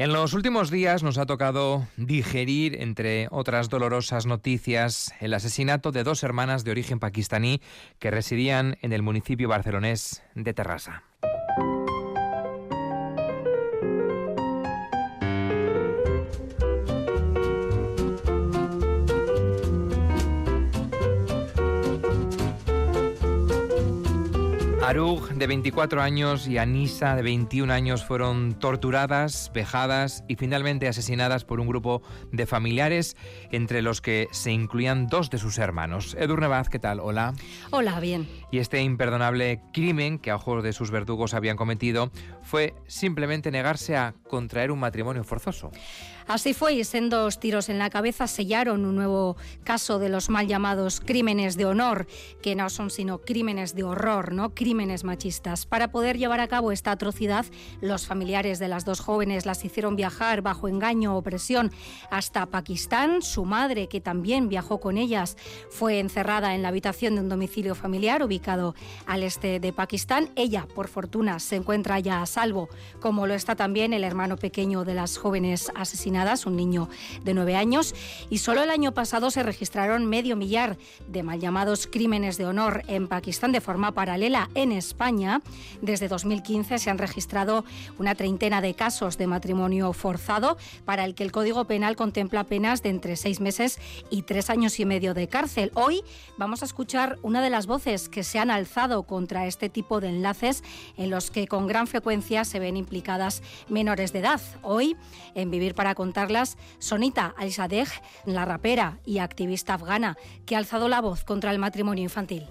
En los últimos días nos ha tocado digerir, entre otras dolorosas noticias, el asesinato de dos hermanas de origen pakistaní que residían en el municipio barcelonés de Terrassa. Arug, de 24 años, y Anisa, de 21 años, fueron torturadas, vejadas y finalmente asesinadas por un grupo de familiares, entre los que se incluían dos de sus hermanos. Edurne Vaz, ¿qué tal? Hola. Hola, bien. Y este imperdonable crimen que a ojos de sus verdugos habían cometido fue simplemente negarse a contraer un matrimonio forzoso. Así fue y sendos tiros en la cabeza sellaron un nuevo caso de los mal llamados crímenes de honor, que no son sino crímenes de horror, ¿no? Crímenes machistas. Para poder llevar a cabo esta atrocidad, los familiares de las dos jóvenes las hicieron viajar bajo engaño o presión hasta Pakistán. Su madre, que también viajó con ellas, fue encerrada en la habitación de un domicilio familiar ubicado al este de Pakistán. Ella, por fortuna, se encuentra ya a salvo, como lo está también el hermano pequeño de las jóvenes asesinadas un niño de nueve años, y solo el año pasado se registraron medio millar de mal llamados crímenes de honor en Pakistán de forma paralela. En España, desde 2015 se han registrado una treintena de casos de matrimonio forzado para el que el Código Penal contempla penas de entre seis meses y tres años y medio de cárcel. Hoy vamos a escuchar una de las voces que se han alzado contra este tipo de enlaces en los que con gran frecuencia se ven implicadas menores de edad. Hoy, en Vivir para Sonita Alisadeh, la rapera y activista afgana que ha alzado la voz contra el matrimonio infantil.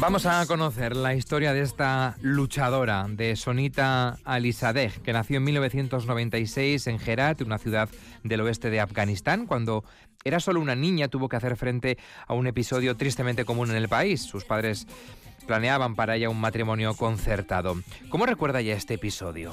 Vamos a conocer la historia de esta luchadora de Sonita Alisadeh, que nació en 1996 en Herat, una ciudad del oeste de Afganistán, cuando era solo una niña tuvo que hacer frente a un episodio tristemente común en el país. Sus padres planeaban para ella un matrimonio concertado. ¿Cómo recuerda ya este episodio?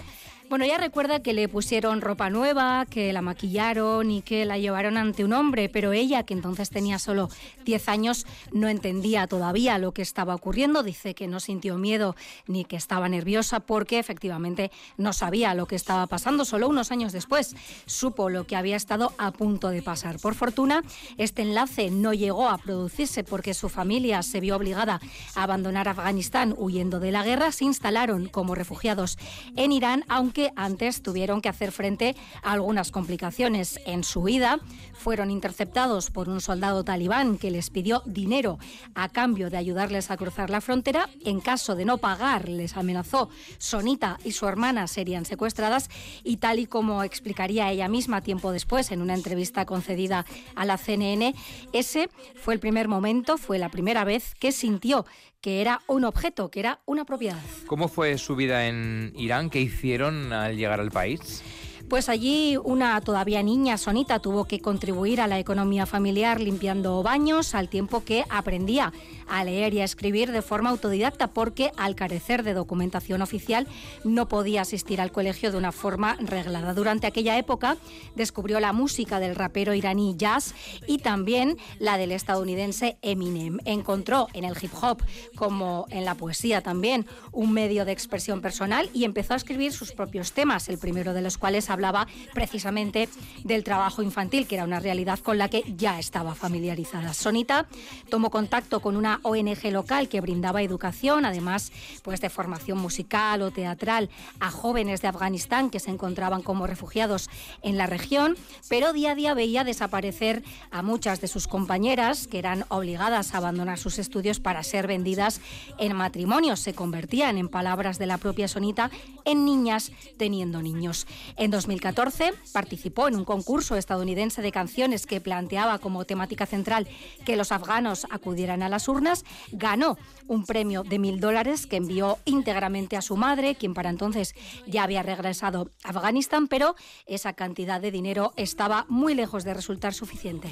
Bueno, ella recuerda que le pusieron ropa nueva, que la maquillaron y que la llevaron ante un hombre, pero ella, que entonces tenía solo 10 años, no entendía todavía lo que estaba ocurriendo. Dice que no sintió miedo ni que estaba nerviosa porque efectivamente no sabía lo que estaba pasando. Solo unos años después supo lo que había estado a punto de pasar. Por fortuna, este enlace no llegó a producirse porque su familia se vio obligada a abandonar Afganistán huyendo de la guerra. Se instalaron como refugiados en Irán, aunque que antes tuvieron que hacer frente a algunas complicaciones. En su huida fueron interceptados por un soldado talibán que les pidió dinero a cambio de ayudarles a cruzar la frontera. En caso de no pagar, les amenazó. Sonita y su hermana serían secuestradas y tal y como explicaría ella misma tiempo después en una entrevista concedida a la CNN, ese fue el primer momento, fue la primera vez que sintió que era un objeto, que era una propiedad. ¿Cómo fue su vida en Irán? ¿Qué hicieron al llegar al país? Pues allí una todavía niña, Sonita, tuvo que contribuir a la economía familiar limpiando baños al tiempo que aprendía a leer y a escribir de forma autodidacta porque al carecer de documentación oficial no podía asistir al colegio de una forma reglada. Durante aquella época descubrió la música del rapero iraní Jazz y también la del estadounidense Eminem. Encontró en el hip hop como en la poesía también un medio de expresión personal y empezó a escribir sus propios temas, el primero de los cuales hablaba precisamente del trabajo infantil, que era una realidad con la que ya estaba familiarizada. Sonita tomó contacto con una ONG local que brindaba educación, además pues de formación musical o teatral a jóvenes de Afganistán que se encontraban como refugiados en la región, pero día a día veía desaparecer a muchas de sus compañeras que eran obligadas a abandonar sus estudios para ser vendidas en matrimonios. Se convertían, en palabras de la propia Sonita, en niñas teniendo niños. En 2014 participó en un concurso estadounidense de canciones que planteaba como temática central que los afganos acudieran a las urnas. Ganó un premio de mil dólares que envió íntegramente a su madre, quien para entonces ya había regresado a Afganistán, pero esa cantidad de dinero estaba muy lejos de resultar suficiente.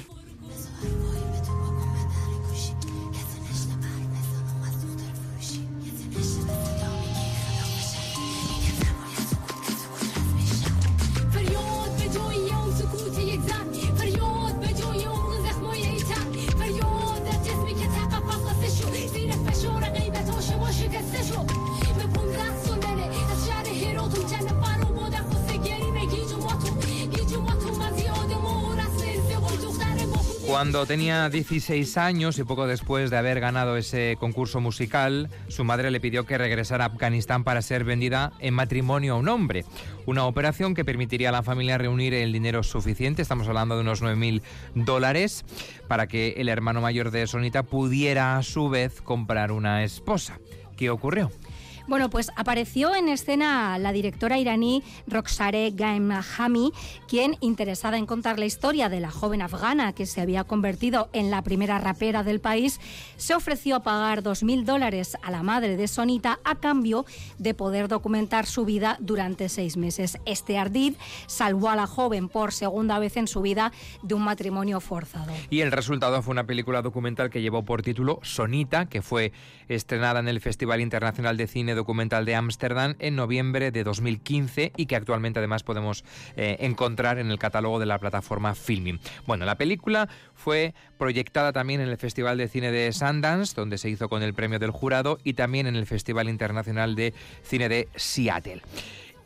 Cuando tenía 16 años y poco después de haber ganado ese concurso musical, su madre le pidió que regresara a Afganistán para ser vendida en matrimonio a un hombre. Una operación que permitiría a la familia reunir el dinero suficiente, estamos hablando de unos 9.000 dólares, para que el hermano mayor de Sonita pudiera a su vez comprar una esposa. ¿Qué ocurrió? Bueno, pues apareció en escena la directora iraní Roxare Gaemahami, quien, interesada en contar la historia de la joven afgana que se había convertido en la primera rapera del país, se ofreció a pagar 2.000 dólares a la madre de Sonita a cambio de poder documentar su vida durante seis meses. Este ardid salvó a la joven por segunda vez en su vida de un matrimonio forzado. Y el resultado fue una película documental que llevó por título Sonita, que fue estrenada en el Festival Internacional de Cine documental de Ámsterdam en noviembre de 2015 y que actualmente además podemos eh, encontrar en el catálogo de la plataforma Filming. Bueno, la película fue proyectada también en el Festival de Cine de Sundance, donde se hizo con el premio del jurado, y también en el Festival Internacional de Cine de Seattle.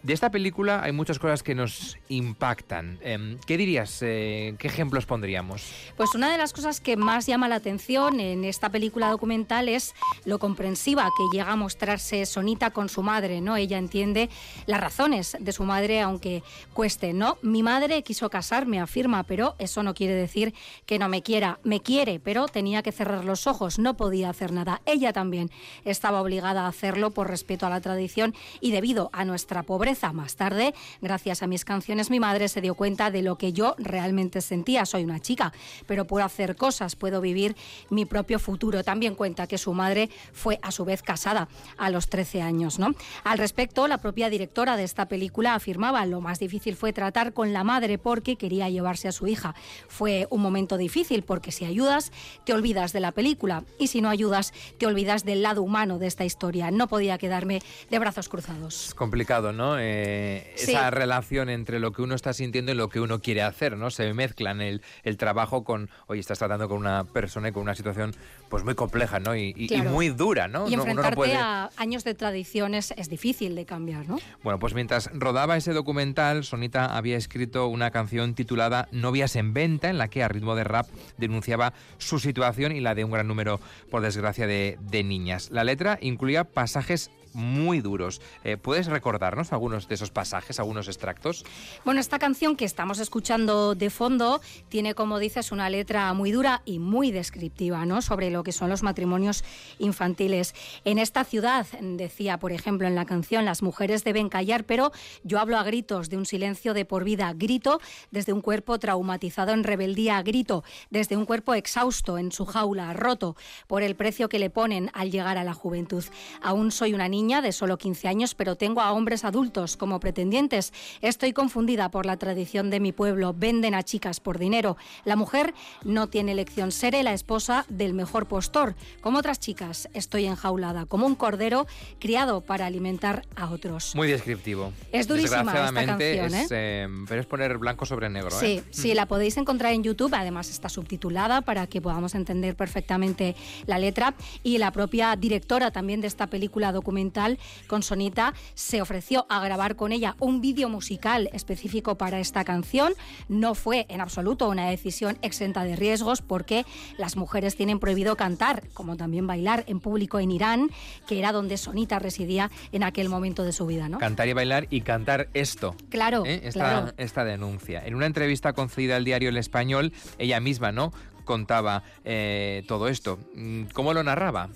De esta película hay muchas cosas que nos impactan. Em, ¿Qué dirías? Eh, ¿Qué ejemplos pondríamos? Pues una de las cosas que más llama la atención en esta película documental es lo comprensiva que llega a mostrarse Sonita con su madre, ¿no? Ella entiende las razones de su madre, aunque cueste, ¿no? Mi madre quiso casarme, afirma, pero eso no quiere decir que no me quiera. Me quiere, pero tenía que cerrar los ojos, no podía hacer nada. Ella también estaba obligada a hacerlo por respeto a la tradición y debido a nuestra pobreza más tarde, gracias a mis canciones, mi madre se dio cuenta de lo que yo realmente sentía. Soy una chica, pero puedo hacer cosas, puedo vivir mi propio futuro. También cuenta que su madre fue a su vez casada a los 13 años. ¿no? Al respecto, la propia directora de esta película afirmaba lo más difícil fue tratar con la madre porque quería llevarse a su hija. Fue un momento difícil porque si ayudas, te olvidas de la película y si no ayudas, te olvidas del lado humano de esta historia. No podía quedarme de brazos cruzados. Es complicado, ¿no? Eh, esa relación entre lo que uno está sintiendo y lo que uno quiere hacer, ¿no? Se mezclan el, el trabajo con, oye, estás tratando con una persona y con una situación pues muy compleja, ¿no? Y, muy dura, ¿no? Y enfrentarte a años de tradiciones es difícil de cambiar, ¿no? Bueno, pues mientras rodaba ese documental, Sonita había escrito una canción titulada Novias en venta, en la que a ritmo de rap denunciaba su situación y la de un gran número, por desgracia, de, de niñas. La letra incluía pasajes muy duros. Eh, ¿Puedes recordarnos algunos de esos pasajes, algunos extractos? Bueno, esta canción que estamos escuchando de fondo tiene, como dices, una letra muy dura y muy descriptiva, ¿no? Sobre lo que son los matrimonios infantiles. En esta ciudad, decía, por ejemplo, en la canción, las mujeres deben callar, pero yo hablo a gritos de un silencio de por vida. Grito desde un cuerpo traumatizado en rebeldía. Grito desde un cuerpo exhausto en su jaula, roto por el precio que le ponen al llegar a la juventud. Aún soy una niña niña de solo 15 años, pero tengo a hombres adultos como pretendientes. Estoy confundida por la tradición de mi pueblo. Venden a chicas por dinero. La mujer no tiene elección. Seré la esposa del mejor postor. Como otras chicas, estoy enjaulada, como un cordero criado para alimentar a otros. Muy descriptivo. Es durísima esta canción, ¿eh? ¿eh? pero es poner blanco sobre negro. Sí, ¿eh? sí, la podéis encontrar en YouTube. Además está subtitulada para que podamos entender perfectamente la letra. Y la propia directora también de esta película documental con Sonita, se ofreció a grabar con ella un vídeo musical específico para esta canción. No fue en absoluto una decisión exenta de riesgos porque las mujeres tienen prohibido cantar, como también bailar en público en Irán, que era donde Sonita residía en aquel momento de su vida. ¿no? Cantar y bailar y cantar esto. Claro, ¿eh? esta, esta denuncia. En una entrevista concedida al diario El Español, ella misma, ¿no? Contaba eh, todo esto. Mm, ¿Cómo lo narraba?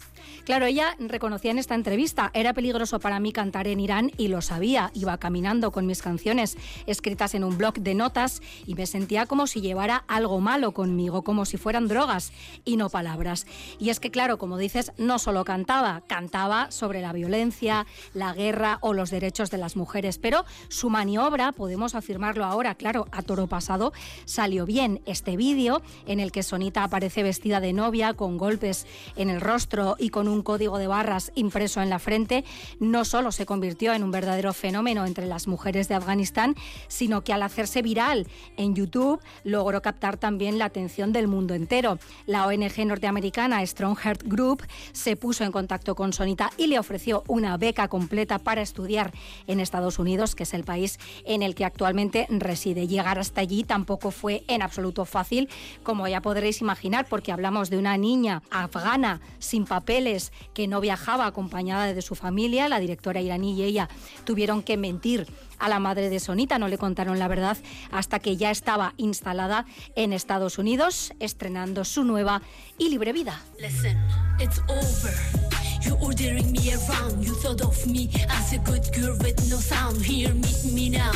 Claro, ella reconocía en esta entrevista, era peligroso para mí cantar en Irán y lo sabía. Iba caminando con mis canciones escritas en un blog de notas y me sentía como si llevara algo malo conmigo, como si fueran drogas y no palabras. Y es que, claro, como dices, no solo cantaba, cantaba sobre la violencia, la guerra o los derechos de las mujeres, pero su maniobra, podemos afirmarlo ahora, claro, a toro pasado, salió bien. Este vídeo en el que Sonita aparece vestida de novia, con golpes en el rostro y con un código de barras impreso en la frente, no solo se convirtió en un verdadero fenómeno entre las mujeres de Afganistán, sino que al hacerse viral en YouTube logró captar también la atención del mundo entero. La ONG norteamericana Strong Heart Group se puso en contacto con Sonita y le ofreció una beca completa para estudiar en Estados Unidos, que es el país en el que actualmente reside. Llegar hasta allí tampoco fue en absoluto fácil, como ya podréis imaginar, porque hablamos de una niña afgana sin papeles que no viajaba acompañada de su familia. La directora iraní y ella tuvieron que mentir a la madre de Sonita, no le contaron la verdad hasta que ya estaba instalada en Estados Unidos, estrenando su nueva y libre vida. You ordering me around, you thought of me as a good girl with no sound. Here, meet me now,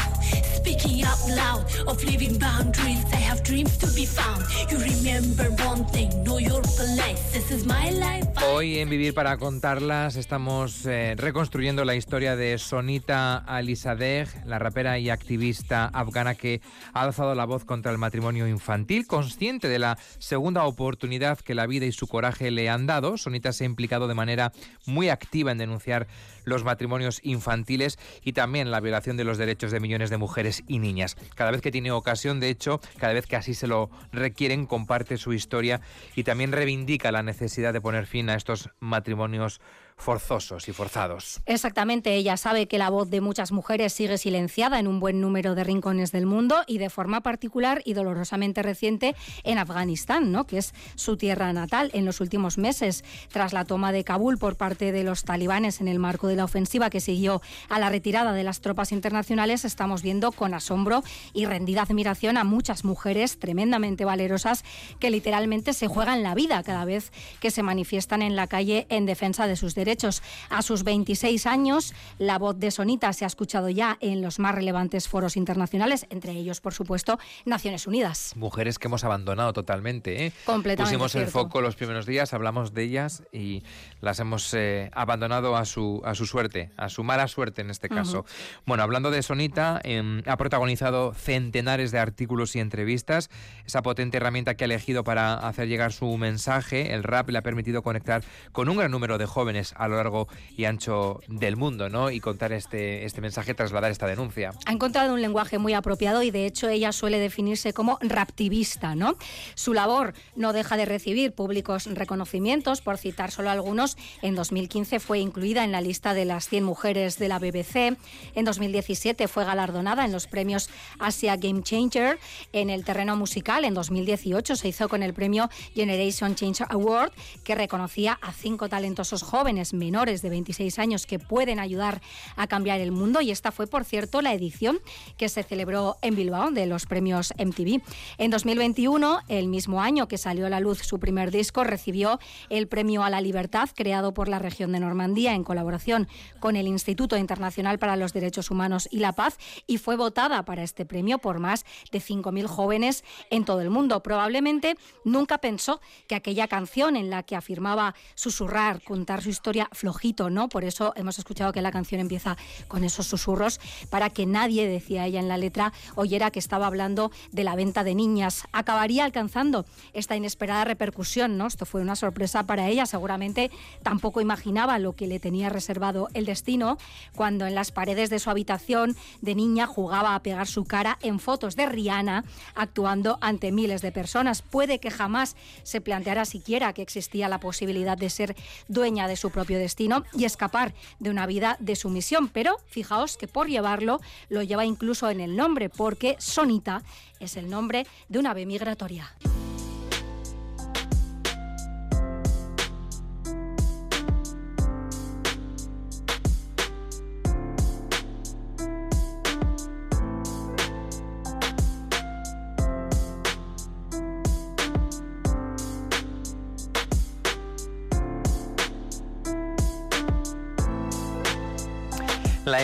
speaking out loud of living boundaries. I have dreams to be found. You remember one thing, know your place. This is my life. Hoy en Vivir para contarlas estamos eh, reconstruyendo la historia de Sonita Alisadeh, la rapera y activista afgana que ha alzado la voz contra el matrimonio infantil. Consciente de la segunda oportunidad que la vida y su coraje le han dado, Sonita se ha implicado de manera muy activa en denunciar los matrimonios infantiles y también la violación de los derechos de millones de mujeres y niñas. Cada vez que tiene ocasión, de hecho, cada vez que así se lo requieren, comparte su historia y también reivindica la necesidad de poner fin a estos matrimonios forzosos y forzados. Exactamente, ella sabe que la voz de muchas mujeres sigue silenciada en un buen número de rincones del mundo y de forma particular y dolorosamente reciente en Afganistán, ¿no? que es su tierra natal. En los últimos meses, tras la toma de Kabul por parte de los talibanes en el marco de la ofensiva que siguió a la retirada de las tropas internacionales, estamos viendo con asombro y rendida admiración a muchas mujeres tremendamente valerosas que literalmente se juegan la vida cada vez que se manifiestan en la calle en defensa de sus derechos derechos. A sus 26 años, la voz de Sonita se ha escuchado ya en los más relevantes foros internacionales, entre ellos, por supuesto, Naciones Unidas. Mujeres que hemos abandonado totalmente. ¿eh? Completamente. Pusimos el foco los primeros días, hablamos de ellas y las hemos eh, abandonado a su, a su suerte, a su mala suerte en este caso. Bueno, hablando de Sonita, em, ha protagonizado centenares de artículos y entrevistas. Esa potente herramienta que ha elegido para hacer llegar su mensaje, el rap, le ha permitido conectar con un gran número de jóvenes a lo largo y ancho del mundo, ¿no? Y contar este, este mensaje, trasladar esta denuncia. Ha encontrado un lenguaje muy apropiado y de hecho ella suele definirse como raptivista, ¿no? Su labor no deja de recibir públicos reconocimientos, por citar solo algunos. En 2015 fue incluida en la lista de las 100 mujeres de la BBC. En 2017 fue galardonada en los premios Asia Game Changer. En el terreno musical, en 2018 se hizo con el premio Generation Change Award, que reconocía a cinco talentosos jóvenes menores de 26 años que pueden ayudar a cambiar el mundo y esta fue, por cierto, la edición que se celebró en Bilbao de los premios MTV. En 2021, el mismo año que salió a la luz su primer disco, recibió el Premio a la Libertad creado por la región de Normandía en colaboración con el Instituto Internacional para los Derechos Humanos y la Paz y fue votada para este premio por más de 5.000 jóvenes en todo el mundo. Probablemente nunca pensó que aquella canción en la que afirmaba susurrar, contar su historia flojito, ¿no? Por eso hemos escuchado que la canción empieza con esos susurros para que nadie, decía ella en la letra, oyera que estaba hablando de la venta de niñas. Acabaría alcanzando esta inesperada repercusión, ¿no? Esto fue una sorpresa para ella, seguramente tampoco imaginaba lo que le tenía reservado el destino cuando en las paredes de su habitación de niña jugaba a pegar su cara en fotos de Rihanna actuando ante miles de personas. Puede que jamás se planteara siquiera que existía la posibilidad de ser dueña de su propio destino y escapar de una vida de sumisión. Pero fijaos que por llevarlo lo lleva incluso en el nombre, porque Sonita es el nombre de una ave migratoria.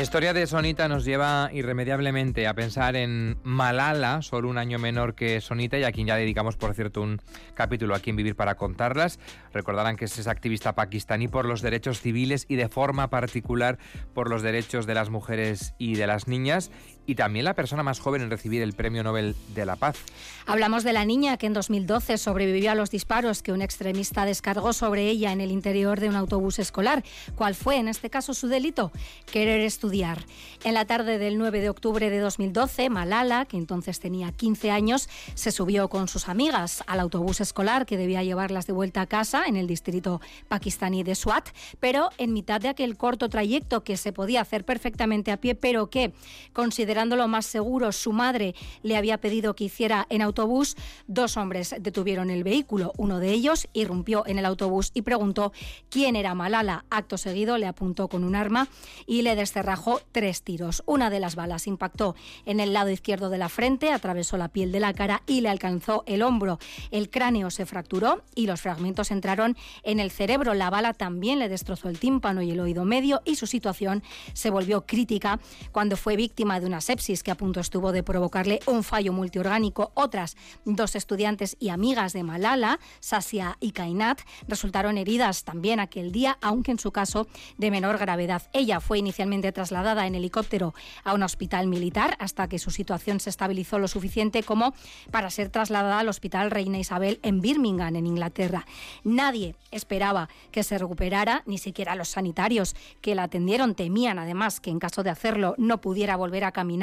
Historia de Sonita nos lleva irremediablemente a pensar en Malala, solo un año menor que Sonita, y a quien ya dedicamos, por cierto, un capítulo aquí en Vivir para contarlas. Recordarán que es esa activista pakistaní por los derechos civiles y de forma particular por los derechos de las mujeres y de las niñas, y también la persona más joven en recibir el Premio Nobel de la Paz. Hablamos de la niña que en 2012 sobrevivió a los disparos que un extremista descargó sobre ella en el interior de un autobús escolar. ¿Cuál fue en este caso su delito? Querer estudiar. En la tarde del 9 de octubre de 2012, Malala, que entonces tenía 15 años, se subió con sus amigas al autobús escolar que debía llevarlas de vuelta a casa en el distrito pakistaní de Swat, pero en mitad de aquel corto trayecto que se podía hacer perfectamente a pie, pero que consideraba más seguro, su madre le había pedido que hiciera en autobús, dos hombres detuvieron el vehículo. Uno de ellos irrumpió en el autobús y preguntó quién era Malala. Acto seguido le apuntó con un arma y le descerrajó tres tiros. Una de las balas impactó en el lado izquierdo de la frente, atravesó la piel de la cara y le alcanzó el hombro. El cráneo se fracturó y los fragmentos entraron en el cerebro. La bala también le destrozó el tímpano y el oído medio y su situación se volvió crítica cuando fue víctima de una sepsis que a punto estuvo de provocarle un fallo multiorgánico. Otras dos estudiantes y amigas de Malala, Sasia y Kainat, resultaron heridas también aquel día, aunque en su caso de menor gravedad. Ella fue inicialmente trasladada en helicóptero a un hospital militar hasta que su situación se estabilizó lo suficiente como para ser trasladada al Hospital Reina Isabel en Birmingham, en Inglaterra. Nadie esperaba que se recuperara, ni siquiera los sanitarios que la atendieron temían además que en caso de hacerlo no pudiera volver a caminar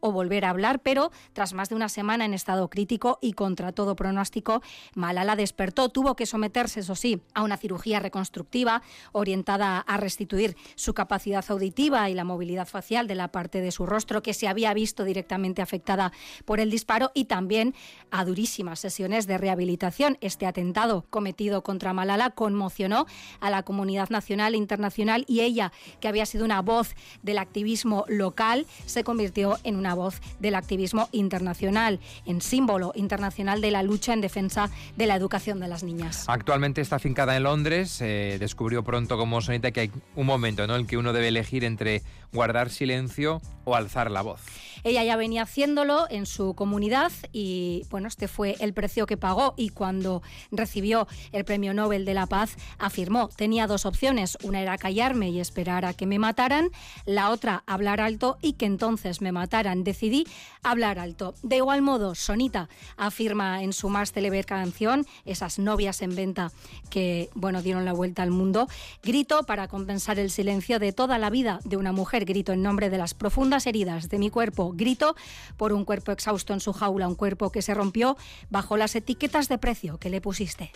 o volver a hablar, pero tras más de una semana en estado crítico y contra todo pronóstico, Malala despertó, tuvo que someterse, eso sí, a una cirugía reconstructiva orientada a restituir su capacidad auditiva y la movilidad facial de la parte de su rostro que se había visto directamente afectada por el disparo y también a durísimas sesiones de rehabilitación. Este atentado cometido contra Malala conmocionó a la comunidad nacional e internacional y ella, que había sido una voz del activismo local, se convirtió en una voz del activismo internacional, en símbolo internacional de la lucha en defensa de la educación de las niñas. Actualmente está afincada en Londres, eh, descubrió pronto como sonita que hay un momento ¿no? en el que uno debe elegir entre guardar silencio o alzar la voz. Ella ya venía haciéndolo en su comunidad y bueno, este fue el precio que pagó y cuando recibió el Premio Nobel de la Paz afirmó, tenía dos opciones, una era callarme y esperar a que me mataran, la otra hablar alto y que entonces me mataran. Decidí hablar alto. De igual modo, Sonita afirma en su más célebre canción, esas novias en venta que bueno, dieron la vuelta al mundo, grito para compensar el silencio de toda la vida de una mujer, grito en nombre de las profundas heridas de mi cuerpo grito por un cuerpo exhausto en su jaula, un cuerpo que se rompió bajo las etiquetas de precio que le pusiste.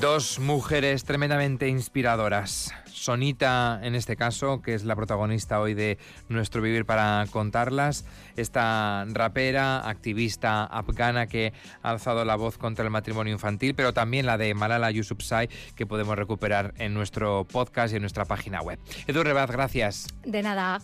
Dos mujeres tremendamente inspiradoras. Sonita, en este caso, que es la protagonista hoy de nuestro Vivir para contarlas, esta rapera, activista afgana que ha alzado la voz contra el matrimonio infantil, pero también la de Malala Yousafzai, que podemos recuperar en nuestro podcast y en nuestra página web. Edu Rebaz, gracias. De nada.